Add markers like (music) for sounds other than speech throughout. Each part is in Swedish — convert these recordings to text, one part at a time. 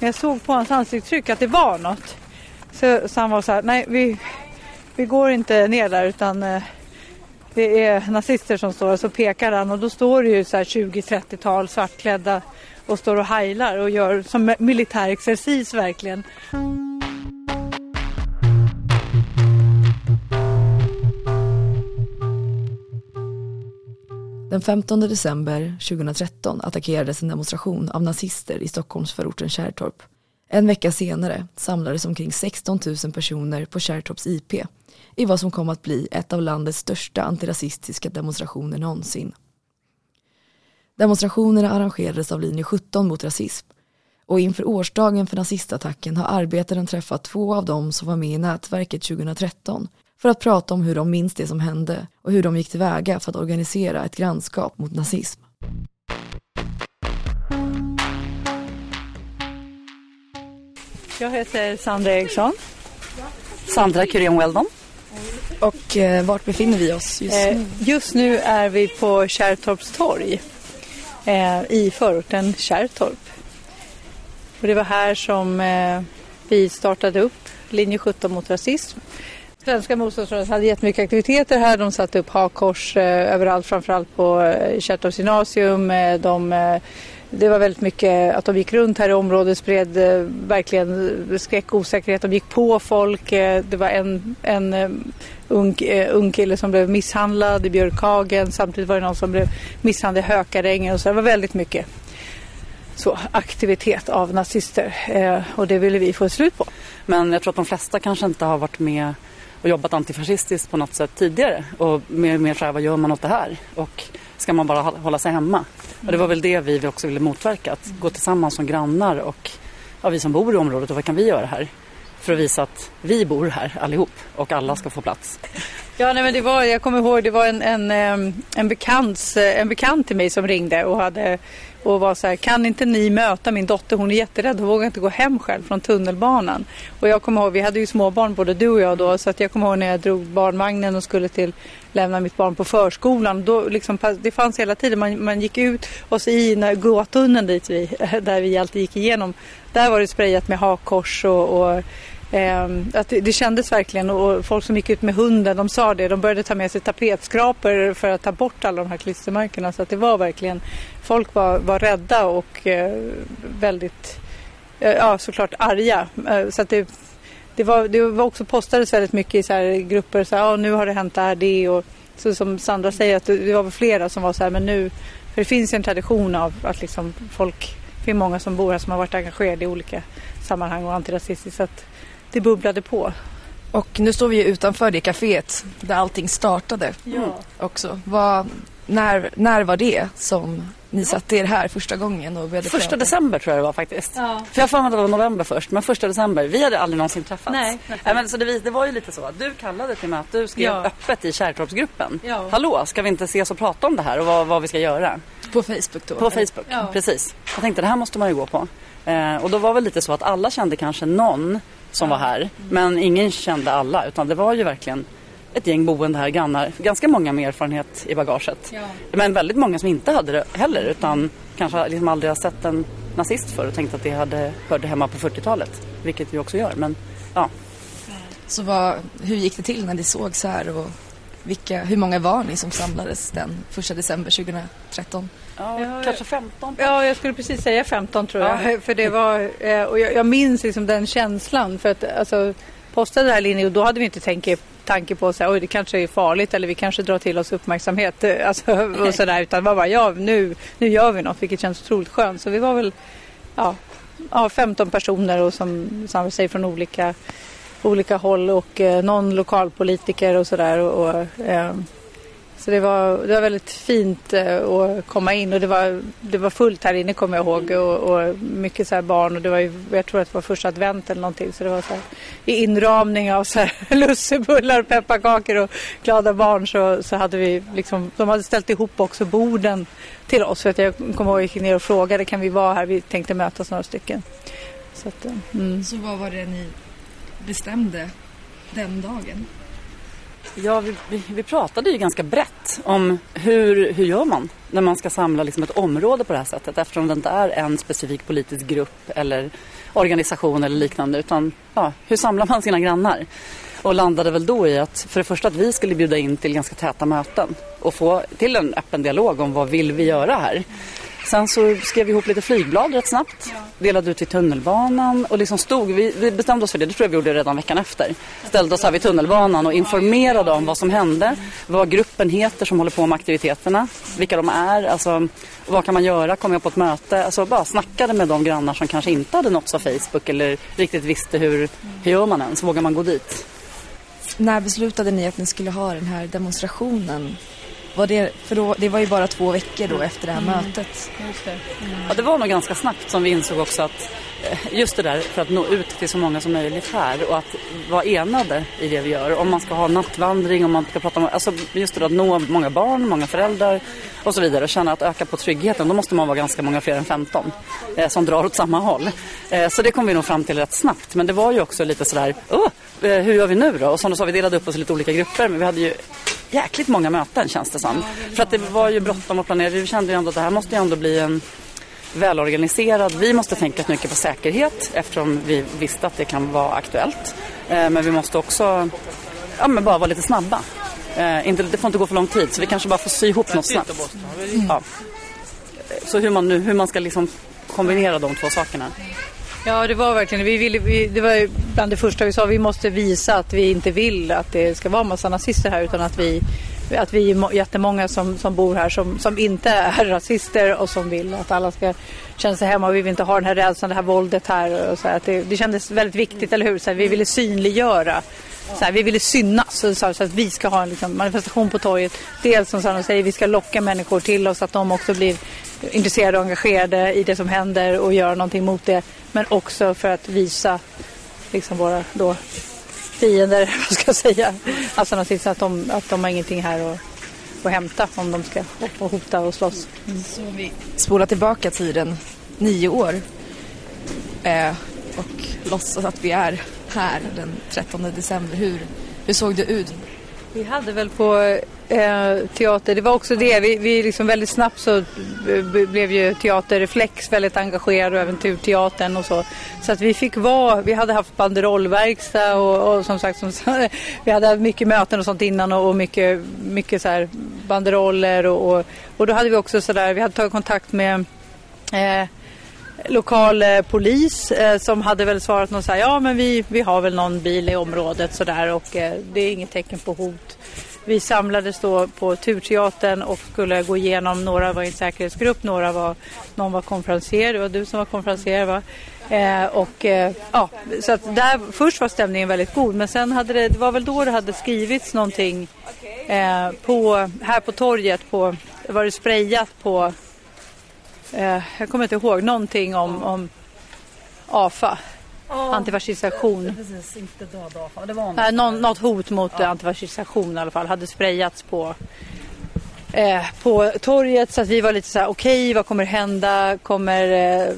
Jag såg på hans ansiktstryck att det var något. Så, så han var så här, nej vi, vi går inte ner där utan eh, det är nazister som står och så pekar han och då står det ju så här 20-30-tal svartklädda och står och heilar och gör som militär exercis verkligen. Den 15 december 2013 attackerades en demonstration av nazister i Stockholmsförorten Kärrtorp. En vecka senare samlades omkring 16 000 personer på Kärrtorps IP i vad som kom att bli ett av landets största antirasistiska demonstrationer någonsin. Demonstrationerna arrangerades av linje 17 mot rasism och inför årsdagen för nazistattacken har arbetaren träffat två av dem som var med i nätverket 2013 för att prata om hur de minns det som hände och hur de gick tillväga för att organisera ett grannskap mot nazism. Jag heter Sandra Eriksson. Sandra Kurén Weldon. Och eh, vart befinner vi oss just nu? Eh, just nu är vi på Kärrtorps torg eh, i förorten Kärrtorp. Och det var här som eh, vi startade upp linje 17 mot rasism. Svenska motståndsrörelsen hade jättemycket aktiviteter här. De satte upp hakkors eh, överallt, framförallt på eh, Kärrtorps gymnasium. Eh, de, eh, det var väldigt mycket att de gick runt här i området, spred eh, verkligen skräck och osäkerhet. De gick på folk. Eh, det var en, en eh, ung, eh, ung kille som blev misshandlad i Björkhagen. Samtidigt var det någon som blev misshandlad i Hökarängen. Och så det var väldigt mycket så, aktivitet av nazister. Eh, och det ville vi få ett slut på. Men jag tror att de flesta kanske inte har varit med och jobbat antifascistiskt på något sätt tidigare. Och mer, mer så här, vad gör man åt det här? Och ska man bara hå- hålla sig hemma? Och det var väl det vi också ville motverka. Att gå tillsammans som grannar och ja, vi som bor i området. Och vad kan vi göra här? För att visa att vi bor här allihop och alla ska få plats. Ja, nej, men det var, jag kommer ihåg, det var en, en, en, bekant, en bekant till mig som ringde och, hade, och var så här, kan inte ni möta min dotter? Hon är jätterädd, hon vågar inte gå hem själv från tunnelbanan. Och jag kommer ihåg, vi hade ju småbarn både du och jag då, så att jag kommer ihåg när jag drog barnvagnen och skulle till lämna mitt barn på förskolan. Då liksom, det fanns hela tiden, man, man gick ut och så i gåtunneln dit vi, (laughs) där vi alltid gick igenom, där var det sprayat med hakkors och, och Ehm, att det, det kändes verkligen och folk som gick ut med hunden de sa det. De började ta med sig tapetskrapor för att ta bort alla de här klistermärkena. Så att det var verkligen, folk var, var rädda och eh, väldigt, eh, ja såklart arga. Eh, så att det, det, var, det var också postades väldigt mycket i så här grupper. Så här, ah, nu har det hänt det här, det och så som Sandra säger att det, det var väl flera som var så här men nu, för det finns ju en tradition av att liksom folk, det är många som bor här som har varit engagerade i olika sammanhang och antirasistiskt. Så att det bubblade på. Och nu står vi ju utanför det kaféet där allting startade Ja. också. Vad, när, när var det som ni satte er här första gången och började Första prata? december tror jag det var faktiskt. Ja. För jag har att det var november först, men första december. Vi hade aldrig någonsin träffats. Nej. Nej men så det, det var ju lite så. att Du kallade till möte, du skrev Ja. öppet i Kärrtorpsgruppen. Ja. Hallå, ska vi inte ses och prata om det här och vad, vad vi ska göra? På Facebook då? På Facebook, Ja. precis. Jag tänkte det här måste man ju gå på. Eh, och då var väl lite så att alla kände kanske någon som var här. Men ingen kände alla utan det var ju verkligen ett gäng boende här, grannar. Ganska många med erfarenhet i bagaget. Ja. Men väldigt många som inte hade det heller utan kanske liksom aldrig har sett en nazist förr och tänkt att det hade, hörde hemma på 40-talet. Vilket vi också gör. Men ja, Så vad, hur gick det till när ni sågs här och vilka, hur många var ni som samlades den första december 2013? Ja, kanske 15. Ja, jag skulle precis säga 15 tror jag. Ja. För det var, eh, och jag, jag minns liksom den känslan. För att alltså, postade det här linjen och då hade vi inte tänke, tanke på att det kanske är farligt eller vi kanske drar till oss uppmärksamhet. eh, Alltså, (laughs) och sådär, utan det var bara ja nu, nu gör vi något vilket känns otroligt skönt. Så vi var väl ja, ja, 15 personer och som samlade sig från olika, olika håll och eh, någon lokalpolitiker och sådär. Och, och, eh, så det var, det var väldigt fint eh, att komma in. Och det var, det var fullt här inne kommer jag ihåg. Och, och mycket så här barn. Och det var ju, jag tror att det var första advent eller någonting. Så det var så här, i inramning av så här (laughs) lussebullar, pepparkakor och glada barn så, så hade vi liksom, de hade ställt ihop också borden till oss. För att jag kommer ihåg att jag gick ner och frågade kan vi vara här, vi tänkte mötas några stycken. Så att, eh, mm. Så vad var det ni bestämde den dagen? Ja, vi, vi, vi, pratade ju ganska brett om hur, hur gör man när man ska samla liksom ett område på det här sättet eftersom det inte är en specifik politisk grupp eller organisation eller liknande utan ja, hur samlar man sina grannar? Och landade väl då i att för det första att vi skulle bjuda in till ganska täta möten och få till en öppen dialog om vad vill vi göra här. Sen så skrev vi ihop lite flygblad rätt snabbt. Delade ut i tunnelbanan och liksom stod, vi, vi bestämde oss för det, det tror jag vi gjorde redan veckan efter. Ställde oss här vid tunnelbanan och informerade om vad som hände, vad gruppen heter som håller på med aktiviteterna, vilka de är, alltså vad kan man göra, kom jag på ett möte, alltså bara snackade med de grannar som kanske inte hade nåtts av Facebook eller riktigt visste hur, hur gör man ens, vågar man gå dit? När beslutade ni att ni skulle ha den här demonstrationen? Var det, för då, det var ju bara två veckor då efter det här mm. mötet. Det. Mm. Ja, det var nog ganska snabbt som vi insåg också att eh, just det där för att nå ut till så många som möjligt här och att vara enade i det vi gör. Om man ska ha nattvandring, om man ska prata om, alltså just det där att nå många barn, många föräldrar och så vidare och känna att öka på tryggheten, då måste man vara ganska många fler än 15 eh, som drar åt samma håll. Eh, så det kom vi nog fram till rätt snabbt. Men det var ju också lite sådär, oh, hur gör vi nu då? Och som du sa, vi delade upp oss i lite olika grupper, men vi hade ju jäkligt många möten känns det som. För att det var ju bråttom att planera. Vi kände ju ändå att det här måste ju ändå bli en välorganiserad. Vi måste tänka mycket på säkerhet eftersom vi visste att det kan vara aktuellt. Eh, men vi måste också ja, men bara vara lite snabba. Eh, inte, det får inte gå för lång tid så vi kanske bara får sy ihop något snabbt. Ja. Så hur man, nu, hur man ska liksom kombinera de två sakerna. Ja, det var verkligen vi ville, vi, det var bland det första vi sa. Vi måste visa att vi inte vill att det ska vara massa nazister här utan att vi, att vi är jättemånga som, som bor här som, som inte är rasister och som vill att alla ska känna sig hemma. Vi vill inte ha den här rädslan, det här våldet här. Och så här, att det, det kändes väldigt viktigt, eller hur? Så här, vi ville synliggöra så här, vi ville synas så, så, att vi ska ha en liksom, manifestation på torget. Dels som Sanna säger, vi ska locka människor till oss, att de också blir intresserade och engagerade i det som händer och göra någonting mot det. Men också för att visa liksom våra då, fiender, (laughs) vad ska jag säga, alltså att de, att de har ingenting här att, att hämta om de ska och hota och slåss. Mm. Så vi spolar tillbaka tiden nio år eh, och låtsas att vi är här den 13 december. Hur, hur såg det ut? Vi hade väl på eh, teater, det var också det, vi, vi liksom väldigt snabbt så blev ju Teaterreflex väldigt engagerad och även teatern och så. Så att vi fick vara, vi hade haft banderollverkstad och, och som sagt som, (laughs) vi hade haft mycket möten och sånt innan och, och mycket, mycket så här banderoller och, och, och då hade vi också sådär, vi hade tagit kontakt med eh, lokal eh, polis eh, som hade väl svarat något så här, ja men vi, vi har väl någon bil i området sådär och eh, det är inget tecken på hot. Vi samlades då på Turteatern och skulle gå igenom, några var i en säkerhetsgrupp, några var, någon var konferenser, det var du som var konferenser va? Eh, och eh, ja, så att där, först var stämningen väldigt god men sen hade det, det var väl då det hade skrivits någonting eh, på, här på torget på, var det sprayat på eh, jag kommer inte ihåg någonting om, om AFA. Oh, antifascistation. Precis, inte döda AFA. Det var något, äh, någon, något hot mot ja. antifascistation i alla fall hade sprayats på eh, på torget så att vi var lite så här okej okay, vad kommer hända kommer eh,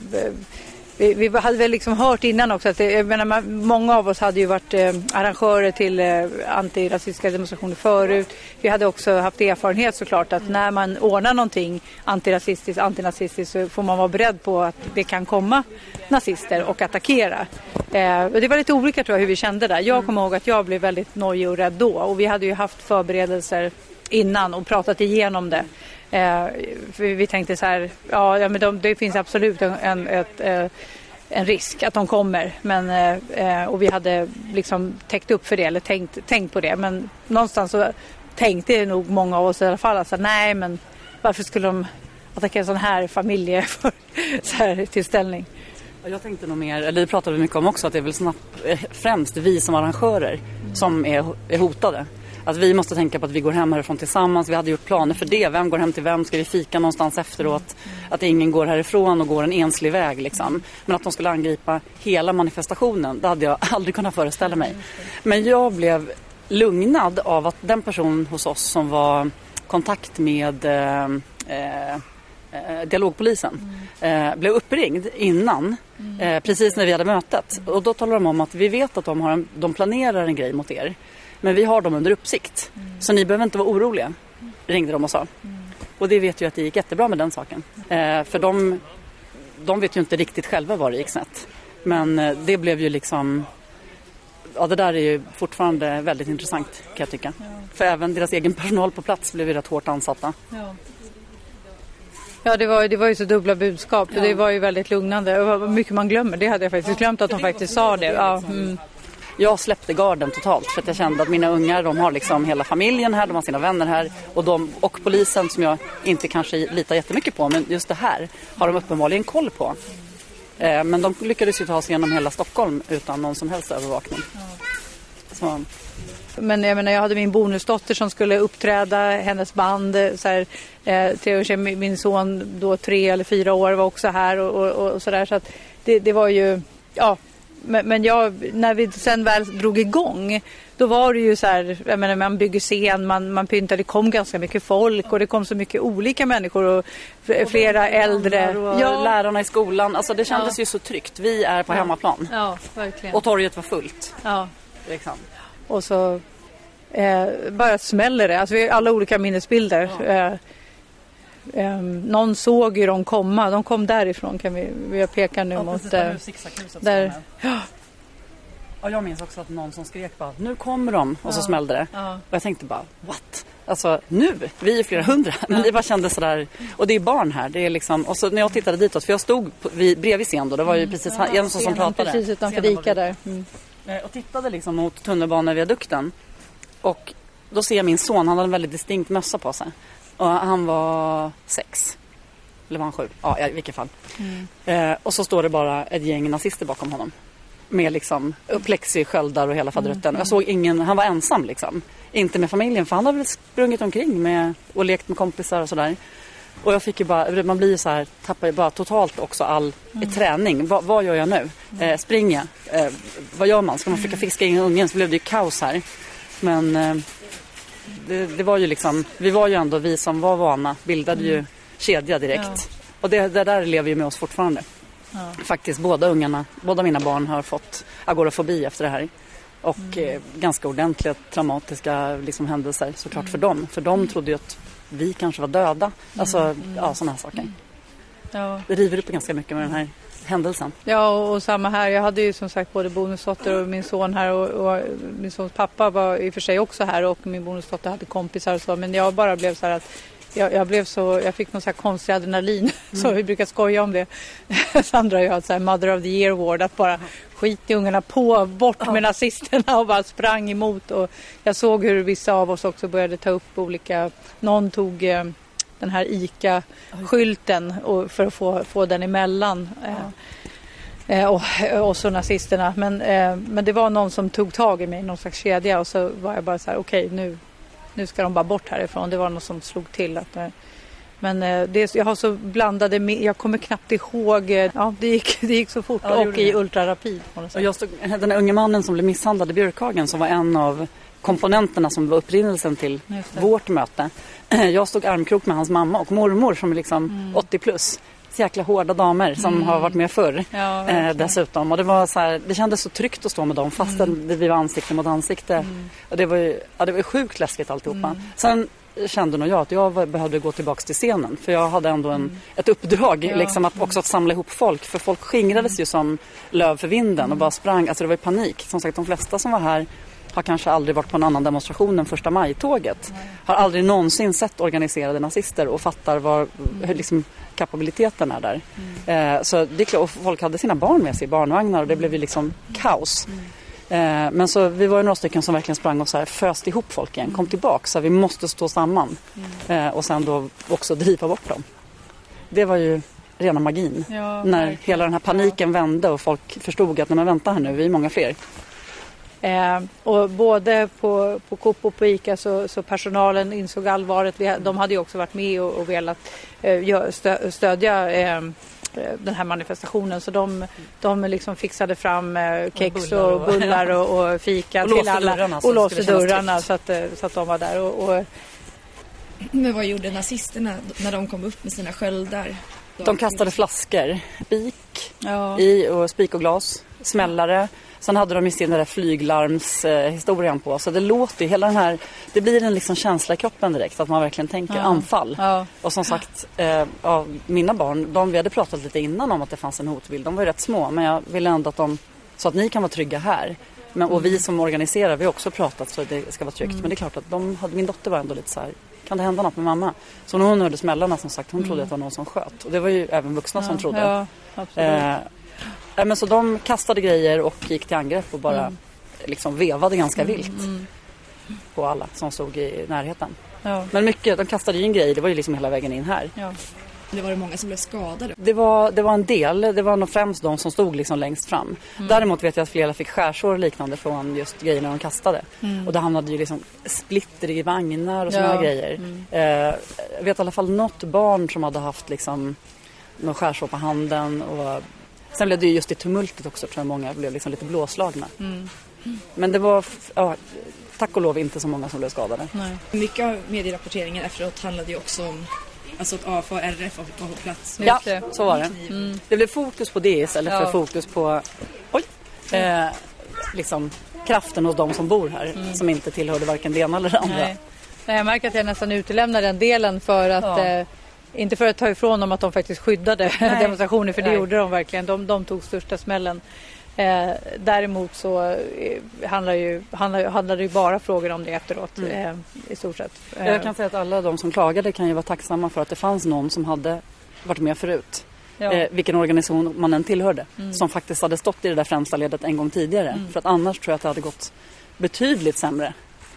vi, vi, hade väl liksom hört innan också att det, jag menar, många av oss hade ju varit eh, arrangörer till eh, antirasistiska demonstrationer förut. Vi hade också haft erfarenhet såklart att när man ordnar någonting antirasistiskt, antinazistiskt så får man vara beredd på att det kan komma nazister och attackera. Eh, och det var lite olika tror jag hur vi kände där. Jag kommer ihåg att jag blev väldigt nojig och rädd då och vi hade ju haft förberedelser innan och pratat igenom det. Eh, vi tänkte så här, ja, ja men de, det finns absolut en, en, ett, eh, en risk att de kommer. Men, eh, eh, och vi hade liksom täckt upp för det eller tänkt, tänkt på det. Men någonstans så tänkte nog många av oss i alla fall alltså, nej men varför skulle de attackera en sån här familjetillställning? (laughs) Jag tänkte nog mer, eller det pratade vi mycket om också, att det är väl snabbt, eh, främst vi som arrangörer mm. som är, är hotade att vi måste tänka på att vi går hem härifrån tillsammans. Vi hade gjort planer för det. Vem går hem till vem? Ska vi fika någonstans efteråt? Att ingen går härifrån och går en enslig väg liksom. Men att de skulle angripa hela manifestationen, det hade jag (laughs) aldrig kunnat föreställa mig. Men jag blev lugnad av att den person hos oss som var kontakt med eh, eh, eh dialogpolisen eh, blev uppringd innan, eh, precis när vi hade mötet. Och då talade de om att vi vet att de, har en, de planerar en grej mot er. Men vi har dem under uppsikt. Så ni behöver inte vara oroliga, ringde de och sa. Och det vet ju att det gick jättebra med den saken. Eh, för de, de vet ju inte riktigt själva var det gick snett. Men eh, det blev ju liksom Ja, det där är ju fortfarande väldigt intressant kan jag tycka. Ja. För även deras egen personal på plats blev ju rätt hårt ansatta. Ja. Ja, det var, det var ju så dubbla budskap. Ja. Det var ju väldigt lugnande. Vad mycket man glömmer. Det hade jag faktiskt glömt att de faktiskt sa det. Ja, mm. Jag släppte garden totalt för att jag kände att mina ungar de har liksom hela familjen här, de har sina vänner här och, de, och polisen som jag inte kanske litar jättemycket på men just det här har de uppenbarligen koll på. Eh, men de lyckades ju ta sig genom hela Stockholm utan någon som helst övervakning. Så. Men jag menar, jag hade min bonusdotter som skulle uppträda, hennes band, eh, så här, eh, min son då tre eller fyra år var också här och, och, och sådär. Så att det, det var ju, ja, men, men jag, när vi sen väl drog igång då var det ju så här, jag menar, man bygger scen, man, man pyntar, det kom ganska mycket folk och det kom så mycket olika människor och flera och äldre. Och ja. lärarna i skolan, alltså det kändes ja. ju så tryggt. Vi är på ja. hemmaplan. Ja, verkligen. Och torget var fullt. Ja. Liksom. Och så eh, bara smäller det, alltså vi har alla olika minnesbilder. Eh, Um, någon såg ju dem komma, de kom därifrån kan vi, vi pekar nu ja, mot... Precis, uh, där, ja. ja, jag minns också att någon som skrek bara nu kommer de och ja. så smällde det. Ja. Och jag tänkte bara what? Alltså nu, vi är flera hundra, (laughs) men det bara kändes sådär och det är barn här. Det är liksom, och så när jag tittade ditåt, för jag stod på, vid, bredvid scen då, det var ju mm. precis ja, en som pratade. Precis utanför Ica där. Mm. Eh, och tittade liksom mot tunnelbaneviadukten och då ser jag min son, han hade en väldigt distinkt mössa på sig. Och han var sex. Eller var han sju? Ja, i vilket fall. Mm. Eh, och så står det bara ett gäng nazister bakom honom. Med liksom plexisköldar och hela faderutten. Mm. Jag såg ingen, han var ensam liksom. Inte med familjen för han hade väl sprungit omkring med, och lekt med kompisar och sådär. Och jag fick ju bara, man blir ju så här, tappar ju bara totalt också all mm. träning. Va, vad gör jag nu? Mm. Eh, springer eh, Vad gör man? Ska man försöka mm. fiska in ungen så blev det ju kaos här. Men eh, det, det, var ju liksom, vi var ju ändå, vi som var vana, bildade ju mm. kedja direkt. Ja. Och det, det, där lever ju med oss fortfarande. Ja. Faktiskt båda ungarna, båda mina barn har fått agorafobi efter det här. Och mm. eh, ganska ordentliga traumatiska liksom, händelser såklart mm. för dem. För de trodde ju att vi kanske var döda. Alltså, mm. ja sådana här saker. Ja. Det river upp ganska mycket med den här händelsen. Ja, och, och, samma här. Jag hade ju som sagt både bonusdotter och min son här och, och, min sons pappa var i och för sig också här och min bonusdotter hade kompisar och så. Men jag bara blev så här att jag, jag, blev så, jag fick någon så här konstig adrenalin, (laughs) mm. så vi brukar skoja om det. (laughs) Sandra och jag så här Mother of the Year Award, att bara skit i ungarna på, bort med nazisterna och bara sprang emot. Och jag såg hur vissa av oss också började ta upp olika, någon tog eh, den här ICA-skylten för att få, få den emellan. Ja. Eh, och, och så nazisterna. Men, eh, men det var någon som tog tag i mig, någon slags kedja och så var jag bara så här okej okay, nu, nu ska de bara bort härifrån. Det var någon som slog till. Att, eh, men det, jag har så blandade, jag kommer knappt ihåg, ja det gick, (laughs) det gick så fort ja, och i ultrarapid. Och jag stod, den unge mannen som blev misshandlad i Björkhagen som var en av komponenterna som var upprinnelsen till vårt möte. (clears throat) Jag stod armkrok med hans mamma och mormor som är liksom mm. 80 plus. Så jäkla hårda damer som mm. har varit med förr ja, eh, dessutom. Och det, var så här, det kändes så tryggt att stå med dem fastän mm. vi var ansikte mot ansikte. Mm. Och det var ju ja, det var sjukt läskigt alltihopa. Mm. Sen kände nog jag att jag behövde gå tillbaka till scenen. För jag hade ändå en, mm. ett uppdrag, ja. liksom att också att samla ihop folk. För folk skingrades ju som löv för vinden och bara sprang. Alltså det var ju panik. Som sagt, de flesta som var här har kanske aldrig varit på en annan demonstration än första maj-tåget. Har aldrig någonsin sett organiserade nazister och fattar var mm. liksom, kapabiliteten är där. Mm. Eh, så det är klart, och folk hade sina barn med sig i barnvagnar och det blev ju liksom kaos. Mm. Eh, men så vi var ju några stycken som verkligen sprang och så här föste ihop folk igen, kom tillbaka, så vi måste stå samman. Eh, och sen då också driva bort dem. Det var ju rena magin. Ja, när hela den här paniken vände och folk förstod att när man väntar här nu, vi är många fler. Eh, och både på, på Coop och på ICA så, så personalen insåg allvaret. Vi, de hade ju också varit med och, och velat eh, stö, stödja eh, den här manifestationen så de, de liksom fixade fram eh, kex och, och bullar och, och (laughs) fika och till alla dörrarna, och låste dörrarna så att, eh, så att de var där. Och, och... Men vad gjorde nazisterna när de kom upp med sina sköldar? De kastade flaskor, spik spik Ja. i och spik och glas, smällare. Sen hade de ju sin den där flyglarmshistorien på. Så det låter ju, hela den här, det blir en liksom känsla i kroppen direkt att man verkligen tänker Ja. anfall. Ja. Och som sagt, eh, ja, mina barn, de, vi hade pratat lite innan om att det fanns en hotbild. De var ju rätt små men jag ville ändå att de, så att ni kan vara trygga här. Men, och vi som organiserar, vi har också pratat så att det ska vara tryggt. Men det är klart att de hade, min dotter var ändå lite så här, kan det hända något med mamma? Så när hon hörde smällarna som sagt, hon trodde att det var någon som sköt. Och det var ju även vuxna som trodde. Ja. Eh, nej, men så de kastade grejer och gick till angrepp och bara liksom vevade ganska vilt på alla som stod i närheten. ja. Men mycket, de kastade ju in grejer, det var ju liksom hela vägen in här. Ja. Det var det många som blev skadade. Det var, det var en del, det var nog främst de som stod liksom längst fram. Däremot vet jag att flera fick skärsår och liknande från just grejerna de kastade. Och det hamnade ju liksom splitter i vagnar och sådana Ja. grejer. Eh, jag vet i alla fall något barn som hade haft liksom någon skärsår på handen. Och sen blev det ju just i tumultet också tror jag många blev liksom lite blåslagna. Men det var, ja, tack och lov inte så många som blev skadade. Nej. Mycket av medierapporteringen efteråt handlade ju också om alltså att AFA och RF var på plats. Ja, så var det. Det blev fokus på det istället Ja. för fokus på oj, eh, liksom kraften hos de som bor här som inte tillhörde varken det ena eller det andra. Nej. Nej, jag märker att jag nästan utelämnar den delen för att Ja. eh, inte för att ta ifrån dem att de faktiskt skyddade (laughs) Nej. demonstrationer för det Nej. gjorde de verkligen. De, de tog största smällen. Eh, däremot så eh, handlar, ju, handlar, det ju bara frågor om det efteråt eh, i stort sett. Eh, Jag kan säga att alla de som klagade kan ju vara tacksamma för att det fanns någon som hade varit med förut. ja. Mm. Eh, vilken organisation man än tillhörde. Som faktiskt hade stått i det där främsta ledet en gång tidigare. För att annars tror jag att det hade gått betydligt sämre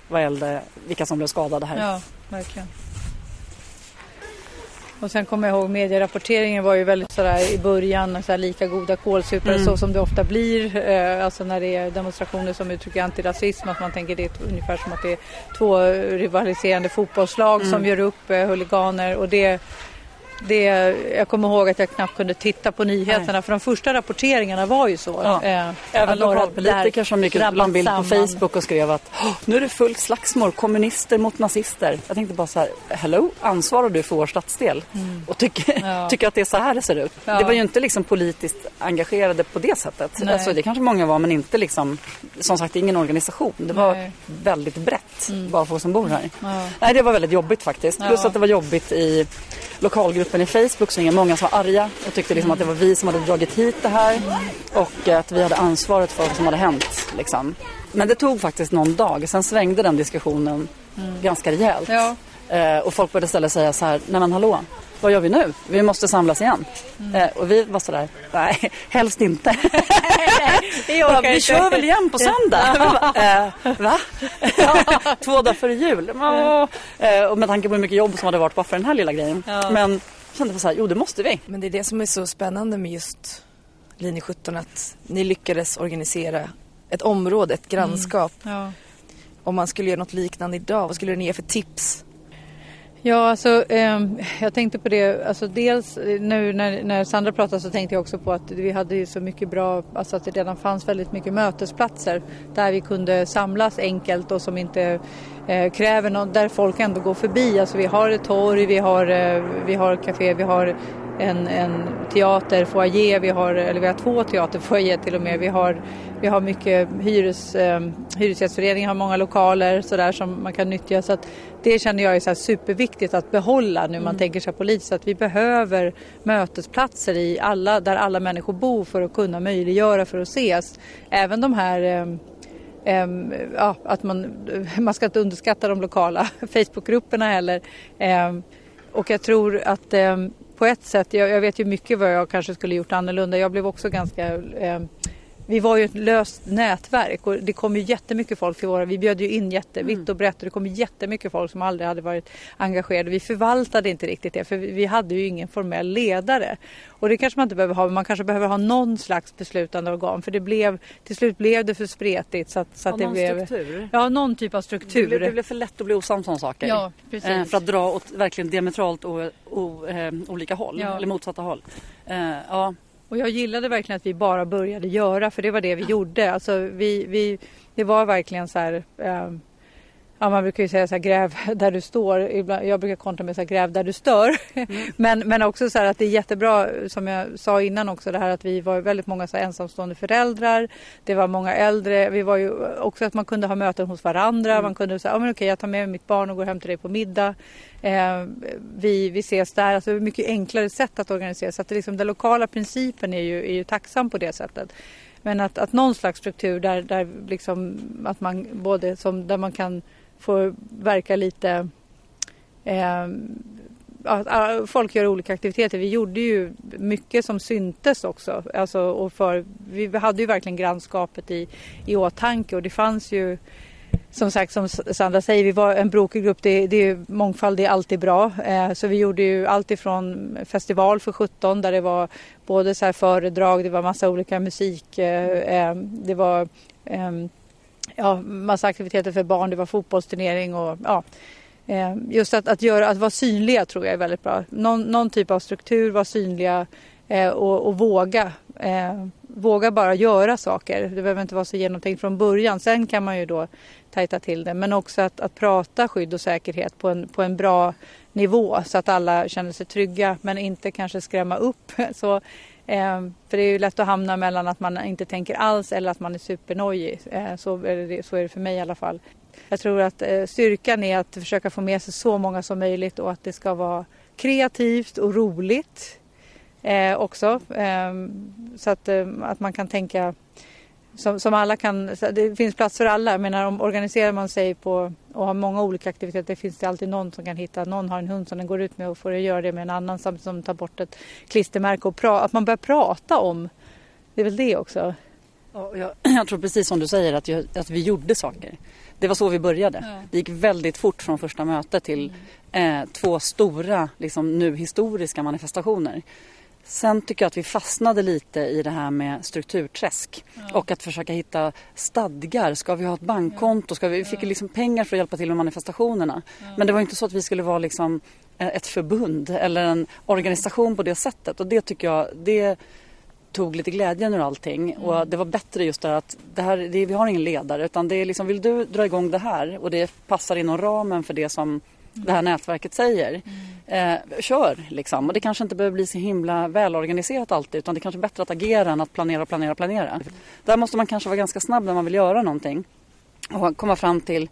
vad gällde vilka som blev skadade här. Ja, verkligen. Och sen kommer jag ihåg medierapporteringen var ju väldigt sådär i början så här lika goda kålsupare Mm. så som det ofta blir. Eh, alltså när det är demonstrationer som uttrycker antirasism att man tänker det är ungefär som att det är två rivaliserande fotbollslag Mm. som gör upp eh, huliganer och det det, jag kommer ihåg att jag knappt kunde titta på nyheterna Nej. för de första rapporteringarna var ju så. Ja. eh, Även lokalpolitiker som gick ut och la en bild på. Facebook och skrev att "Åh, nu är det fullt slagsmål, kommunister mot nazister. Jag tänkte bara så här, hello, ansvarar du för vår stadsdel? Och tycker, Mm. Ja. (laughs) tycker att det är så här det ser ut. Ja. Det var ju inte liksom politiskt engagerade på det sättet. Nej. Alltså, det kanske många var men inte liksom, som sagt ingen organisation. Det var Nej. väldigt brett, bara folk som bor här. Ja. Nej, det var väldigt jobbigt faktiskt. Plus att det var jobbigt i lokalgruppen i Facebook så det var många som var arga och tyckte liksom att det var vi som hade dragit hit det här och att vi hade ansvaret för vad som hade hänt. Liksom. Men det tog faktiskt någon dag. Sen svängde den diskussionen ganska rejält. Ja. Eh, och folk började istället säga så här, nej men hallå, vad gör vi nu? Vi måste samlas igen. Eh, och vi var sådär, nej, (laughs) helst inte. (laughs) Det (laughs) vi inte. kör väl igen på söndag? Bara, eh, va? Två dagar före jul? Åh. Eh, och med tanke på hur mycket jobb som hade varit bara för den här lilla grejen. Ja. Men kände så här, jo det måste vi. Men det är det som är så spännande med just linje 17 att ni lyckades organisera ett område, ett grannskap. Ja. Om man skulle göra något liknande idag, vad skulle ni ge för tips? Ja, alltså, eh, jag tänkte på det, alltså dels eh, nu när, när Sandra pratade så tänkte jag också på att vi hade ju så mycket bra, alltså att det redan fanns väldigt mycket mötesplatser där vi kunde samlas enkelt och som inte eh, kräver något, där folk ändå går förbi. Alltså vi har ett torg, vi har, eh, vi har café, vi har en, en teater, foyer, vi har, eller vi har två teaterfoyer till och med. Vi har, vi har mycket hyres, eh, hyresgästföreningen har många lokaler så där som man kan nyttja. Så att det känner jag är så superviktigt att behålla nu man tänker sig politiskt. Att vi behöver mötesplatser i alla, där alla människor bor för att kunna möjliggöra för att ses. Även de här eh, Ehm, ja, att man, (laughs) man ska inte underskatta de lokala (laughs) Facebookgrupperna heller. Ehm, och jag tror att ehm, på ett sätt, jag, jag vet ju mycket vad jag kanske skulle gjort annorlunda. Jag blev också ganska eh, vi var ju ett löst nätverk och det kom ju jättemycket folk till våra, vi bjöd ju in jättevitt och brett och det kom jättemycket folk som aldrig hade varit engagerade. Vi förvaltade inte riktigt det för vi hade ju ingen formell ledare. Och det kanske man inte behöver ha, men man kanske behöver ha någon slags beslutande organ för det blev, till slut blev det för spretigt så att, så att det någon blev, struktur. ja någon typ av Det struktur. blev, det blev för lätt att bli osams om saker. Ja, precis. Eh, för att dra åt verkligen diametralt o, o, eh, olika håll, Ja. eller motsatta håll. Eh, ja. Och jag gillade verkligen att vi bara började göra för det var det vi gjorde. Alltså vi, vi, det var verkligen så här, eh, Ja, man brukar ju säga så här, gräv där du står. Jag brukar kontra med så här, gräv där du stör. Mm. (laughs) men, men också så här att det är jättebra, som jag sa innan också, det här att vi var väldigt många så här, ensamstående föräldrar. Det var många äldre. Vi var ju också att man kunde ha möten hos varandra. Mm. Man kunde säga, ja men okej, jag tar med mig mitt barn och går hem till dig på middag. Eh, vi, vi ses där. Alltså mycket enklare sätt att organisera. Så att det, liksom, den lokala principen är ju, är ju tacksam på det sättet. Men att, att någon slags struktur där, där, liksom, att man, både som, där man kan får verka lite eh, att ah, folk gör olika aktiviteter. Vi gjorde ju mycket som syntes också. Alltså, och för, vi hade ju verkligen grannskapet i, i åtanke och det fanns ju som sagt som Sandra säger, vi var en brokig grupp. Det, det är, mångfald är alltid bra. Eh, så vi gjorde ju allt ifrån festival för 17 där det var både så här föredrag, det var massa olika musik, eh, eh det var eh, ja, massa aktiviteter för barn, det var fotbollsturnering och ja. Eh, just att, att, göra, att vara synliga tror jag är väldigt bra. Någon, någon typ av struktur, vara synliga eh, och, och, våga. Eh, våga bara göra saker. Det behöver inte vara så genomtänkt från början. Sen kan man ju då tajta till det. Men också att, att prata skydd och säkerhet på en, på en bra nivå så att alla känner sig trygga men inte kanske skrämma upp. (laughs) Så Eh, för det är ju lätt att hamna mellan att man inte tänker alls eller att man är supernojig. Eh, så, är det, så är det för mig i alla fall. Jag tror att eh, styrkan är att försöka få med sig så många som möjligt och att det ska vara kreativt och roligt eh, också. Eh, så att, eh, att man kan tänka som, som alla kan, det finns plats för alla. Jag menar om organiserar man sig på och har många olika aktiviteter finns det alltid någon som kan hitta, någon har en hund som den går ut med och får göra det med en annan samtidigt som tar bort ett klistermärke och pra, att man börjar prata om, det är väl det också. Ja, jag, (clears throat) jag tror precis som du säger att, jag, att vi gjorde saker. Det var så vi började. Ja. Det gick väldigt fort från första mötet till mm. eh, två stora, liksom, nu historiska manifestationer. Sen tycker jag att vi fastnade lite i det här med strukturträsk ja. och att försöka hitta stadgar. Ska vi ha ett bankkonto? Ska vi, vi fick liksom pengar för att hjälpa till med manifestationerna. Ja. Men det var inte så att vi skulle vara liksom eh, ett förbund eller en organisation på det sättet. Och det tycker jag, det tog lite glädjen ur allting. Mm. Och det var bättre just där att det här, det, vi har ingen ledare utan det är liksom, vill du dra igång det här och det passar inom ramen för det som det här nätverket säger. Mm. Eh, kör liksom. Och det kanske inte behöver bli så himla välorganiserat alltid utan det är kanske är bättre att agera än att planera, planera, planera. Mm. Där måste man kanske vara ganska snabb när man vill göra någonting och komma fram till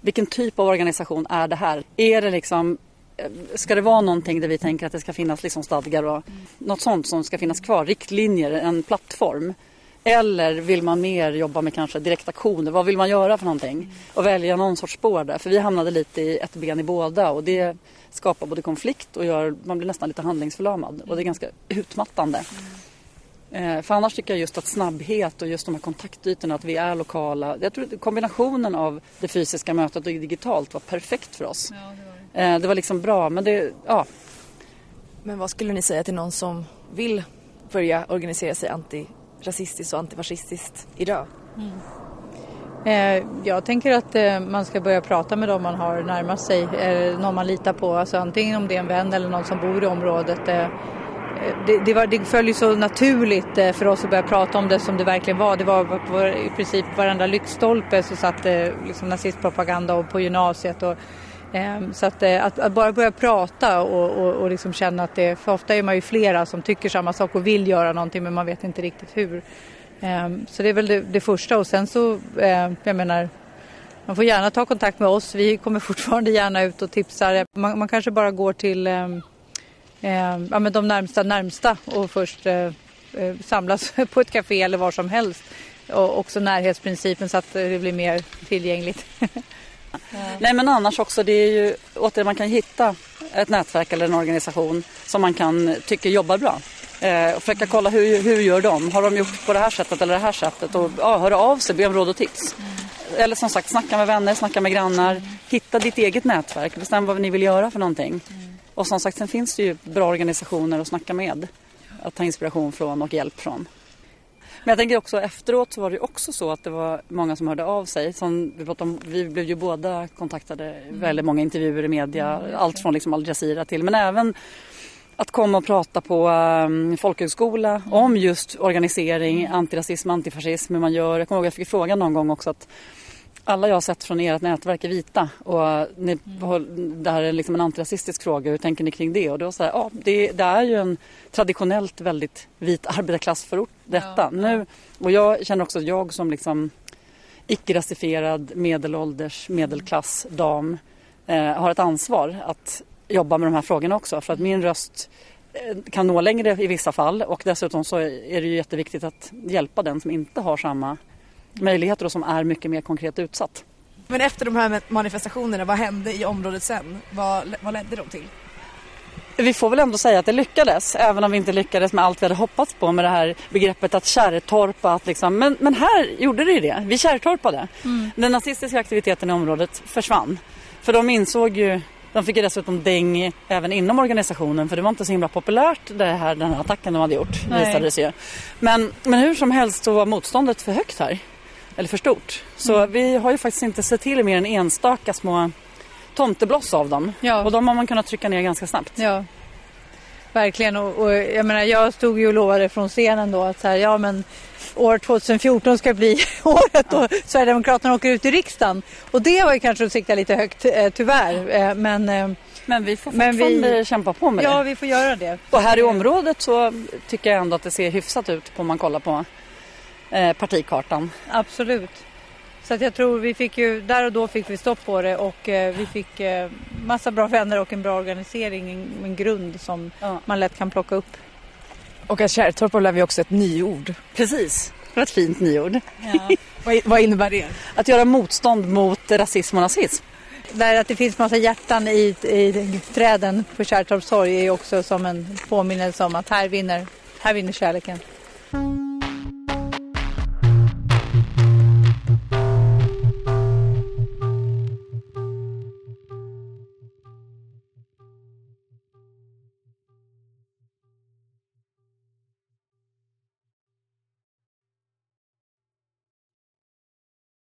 vilken typ av organisation är det här? Är det liksom eh, Ska det vara någonting där vi tänker att det ska finnas liksom stadgar och mm. något sånt som ska finnas kvar, riktlinjer, en plattform? Eller vill man mer jobba med kanske direktaktioner? Vad vill man göra för någonting? Och välja någon sorts spår där. För vi hamnade lite i ett ben i båda och det skapar både konflikt och gör, man blir nästan lite handlingsförlamad. Och det är ganska utmattande. Mm. För annars tycker jag just att snabbhet och just de här kontaktytorna, att vi är lokala. Jag tror att kombinationen av det fysiska mötet och digitalt var perfekt för oss. Ja, det, var det. det var liksom bra, men det, ja. Men vad skulle ni säga till någon som vill börja organisera sig anti rasistiskt och antifascistiskt idag? Mm. Eh, jag tänker att eh, man ska börja prata med dem man har närmast sig, eh, någon man litar på, alltså antingen om det är en vän eller någon som bor i området. Eh, eh, det, det, var, det följer så naturligt eh, för oss att börja prata om det som det verkligen var. Det var på i princip varenda lyktstolpe så satt liksom nazistpropaganda och på gymnasiet. Och, Ehm, så att, eh, att, att, bara börja prata och, och, och liksom känna att det, för ofta är man ju flera som tycker samma sak och vill göra någonting men man vet inte riktigt hur. Ehm, så det är väl det, det första och sen så, ehm, jag menar, man får gärna ta kontakt med oss. Vi kommer (laughs) fortfarande gärna ut och tipsar. Man, man kanske bara går till ja, men de närmsta närmsta och först eh, eh, samlas (laughs) på ett café eller var som helst. Och också närhetsprincipen så att det blir mer tillgängligt. (laughs) Nej men annars också, det är ju återigen man kan hitta ett nätverk eller en organisation som man kan tycka jobbar bra. Eh, och försöka kolla hur, hur gör de? Har de gjort på det här sättet eller det här sättet? Och ja, höra av sig, be om råd och tips. Mm. Eller som sagt, snacka med vänner, snacka med grannar. Mm. Hitta ditt eget nätverk, bestäm vad ni vill göra för någonting. Mm. Och som sagt, sen finns det ju bra organisationer att snacka med. Att ta inspiration från och hjälp från. Men jag tänker också efteråt så var det också så att det var många som hörde av sig. Som vi, om, vi blev ju båda kontaktade, mm. väldigt många intervjuer i media, mm, allt från liksom Al Jazeera till men även att komma och prata på um, folkhögskola mm. om just organisering, mm. antirasism, antifascism, hur man gör. Jag kommer ihåg att jag fick frågan någon gång också att alla jag har sett från ert nätverk är vita och ni, mm. det här är liksom en antirasistisk fråga. Hur tänker ni kring det? Och då så här, ja, det, det, är ju en traditionellt väldigt vit arbetarklassförort detta. Ja, nu, och jag känner också att jag som liksom icke-rasifierad medelålders medelklassdam eh, har ett ansvar att jobba med de här frågorna också. För att min röst eh, kan nå längre i vissa fall och dessutom så är det ju jätteviktigt att hjälpa den som inte har samma möjligheter och som är mycket mer konkret utsatt. Men efter de här manifestationerna, vad hände i området sen? Vad, vad ledde de till? Vi får väl ändå säga att det lyckades, även om vi inte lyckades med allt vi hade hoppats på med det här begreppet att kärrtorpa. Att liksom, men, men här gjorde det ju det, vi kärrtorpade. Mm. Den nazistiska aktiviteten i området försvann. För de insåg ju de fick ju dessutom däng även inom organisationen för det var inte så himla populärt det här, den här attacken de hade gjort. Visade det sig. Men, men hur som helst så var motståndet för högt här eller för stort. Så mm. vi har ju faktiskt inte sett till mer än enstaka små tomtebloss av dem. Ja. Och de har man kunnat trycka ner ganska snabbt. Ja. Verkligen och, och jag menar jag stod ju och lovade från scenen då att så här, ja men år 2014 ska bli (laughs) året då Sverigedemokraterna åker ut i riksdagen. Och det var ju kanske att sikta lite högt eh, tyvärr. Eh, men, eh, men vi får fortfarande vi, kämpa på med det. Ja, vi får göra det. Och här i området så tycker jag ändå att det ser hyfsat ut på om man kollar på eh, partikartan. Absolut. Så att jag tror vi fick ju, där och då fick vi stopp på det och eh, vi fick eh, massa bra vänner och en bra organisering, en, en grund som ja. man lätt kan plocka upp. Och att Kärrtorp blev ju också ett nyord. Precis, det var ett fint nyord. Ja. (laughs) vad, vad innebär det? Att göra motstånd mot rasism och nazism. Där att det finns massa hjärtan i, i träden på Kärrtorps torg är också som en påminnelse om att här vinner, här vinner kärleken.